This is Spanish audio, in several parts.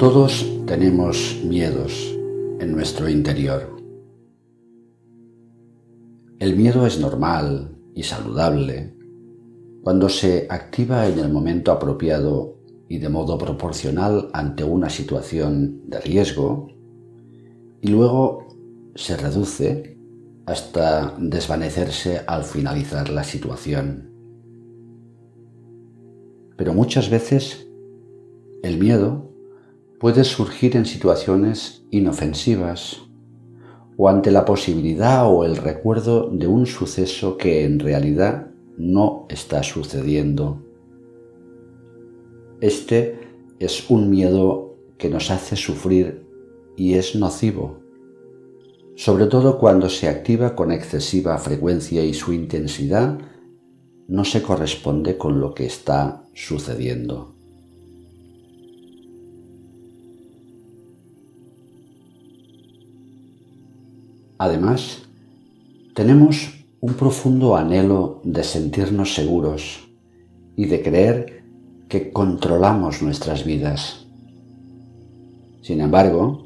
Todos tenemos miedos en nuestro interior. El miedo es normal y saludable cuando se activa en el momento apropiado y de modo proporcional ante una situación de riesgo y luego se reduce hasta desvanecerse al finalizar la situación. Pero muchas veces el miedo puede surgir en situaciones inofensivas o ante la posibilidad o el recuerdo de un suceso que en realidad no está sucediendo. Este es un miedo que nos hace sufrir y es nocivo, sobre todo cuando se activa con excesiva frecuencia y su intensidad no se corresponde con lo que está sucediendo. Además, tenemos un profundo anhelo de sentirnos seguros y de creer que controlamos nuestras vidas. Sin embargo,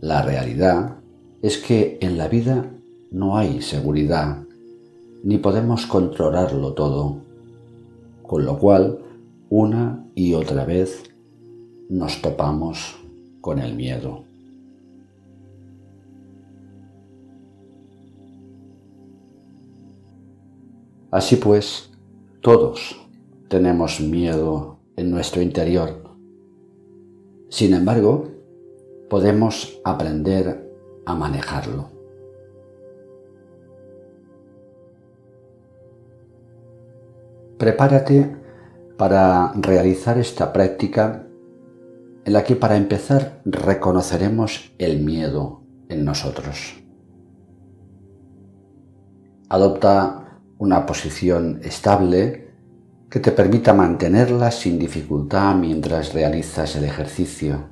la realidad es que en la vida no hay seguridad, ni podemos controlarlo todo, con lo cual una y otra vez nos topamos con el miedo. Así pues, todos tenemos miedo en nuestro interior. Sin embargo, podemos aprender a manejarlo. Prepárate para realizar esta práctica en la que para empezar reconoceremos el miedo en nosotros. Adopta una posición estable que te permita mantenerla sin dificultad mientras realizas el ejercicio.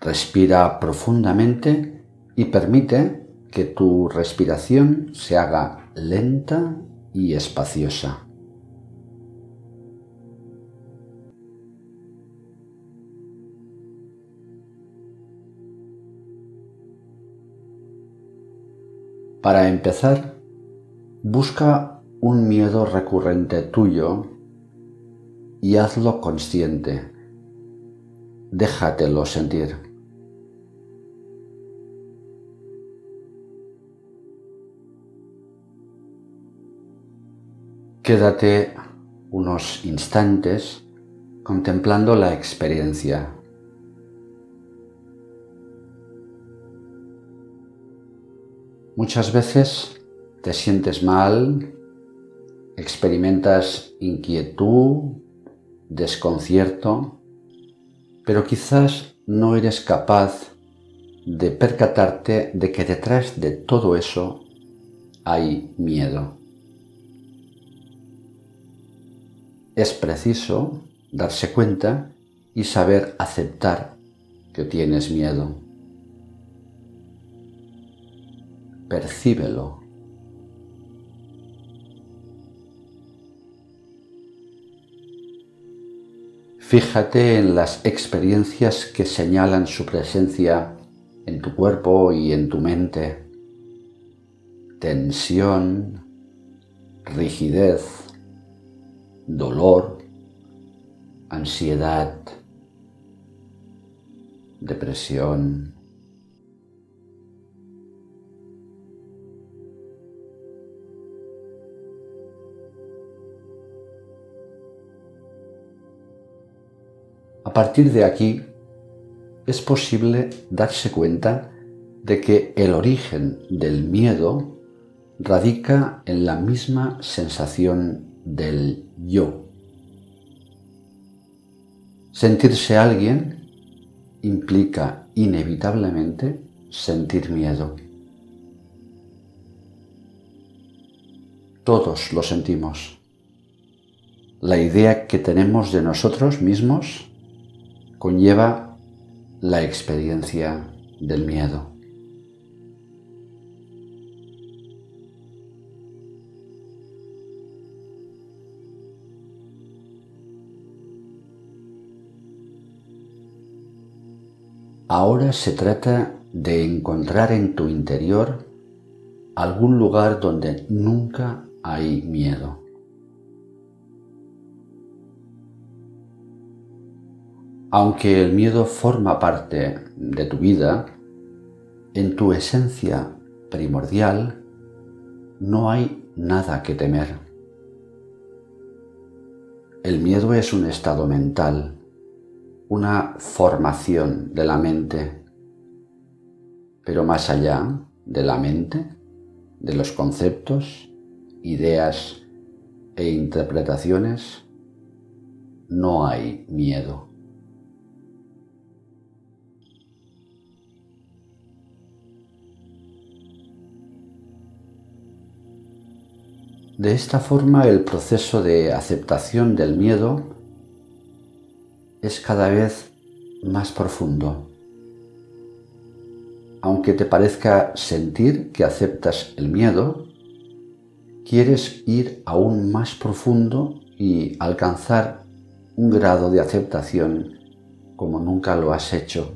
Respira profundamente y permite que tu respiración se haga lenta y espaciosa. Para empezar, busca un miedo recurrente tuyo y hazlo consciente. Déjatelo sentir. Quédate unos instantes contemplando la experiencia. Muchas veces te sientes mal, experimentas inquietud, desconcierto, pero quizás no eres capaz de percatarte de que detrás de todo eso hay miedo. Es preciso darse cuenta y saber aceptar que tienes miedo. Percíbelo. Fíjate en las experiencias que señalan su presencia en tu cuerpo y en tu mente. Tensión, rigidez, dolor, ansiedad, depresión, A partir de aquí, es posible darse cuenta de que el origen del miedo radica en la misma sensación del yo. Sentirse alguien implica inevitablemente sentir miedo. Todos lo sentimos. La idea que tenemos de nosotros mismos conlleva la experiencia del miedo. Ahora se trata de encontrar en tu interior algún lugar donde nunca hay miedo. Aunque el miedo forma parte de tu vida, en tu esencia primordial no hay nada que temer. El miedo es un estado mental, una formación de la mente, pero más allá de la mente, de los conceptos, ideas e interpretaciones, no hay miedo. De esta forma el proceso de aceptación del miedo es cada vez más profundo. Aunque te parezca sentir que aceptas el miedo, quieres ir aún más profundo y alcanzar un grado de aceptación como nunca lo has hecho.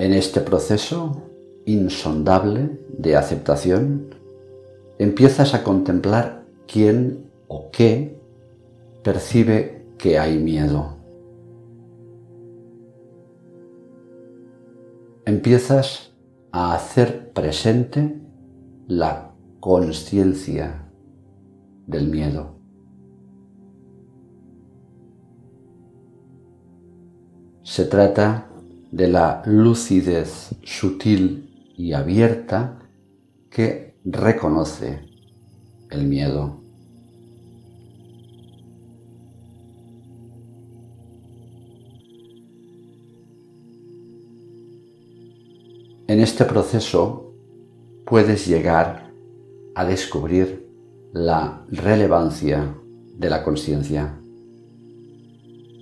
En este proceso insondable de aceptación, empiezas a contemplar quién o qué percibe que hay miedo. Empiezas a hacer presente la conciencia del miedo. Se trata de la lucidez sutil y abierta que reconoce el miedo. En este proceso puedes llegar a descubrir la relevancia de la conciencia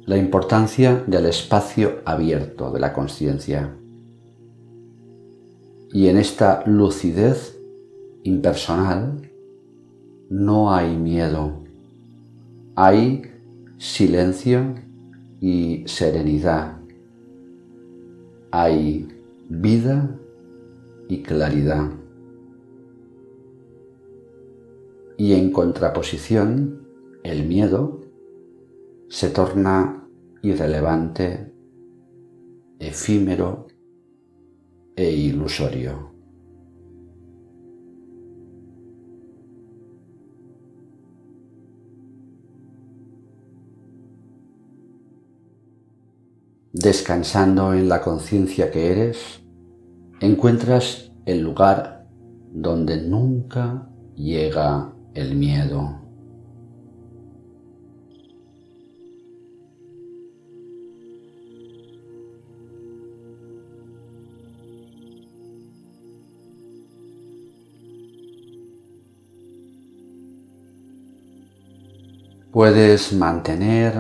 la importancia del espacio abierto de la conciencia. Y en esta lucidez impersonal no hay miedo, hay silencio y serenidad, hay vida y claridad. Y en contraposición, el miedo se torna irrelevante, efímero e ilusorio. Descansando en la conciencia que eres, encuentras el lugar donde nunca llega el miedo. Puedes mantener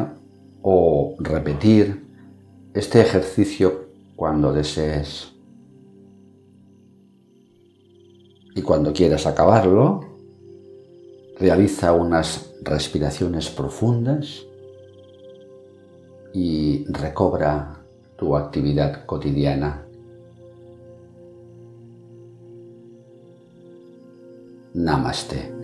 o repetir este ejercicio cuando desees. Y cuando quieras acabarlo, realiza unas respiraciones profundas y recobra tu actividad cotidiana. Namaste.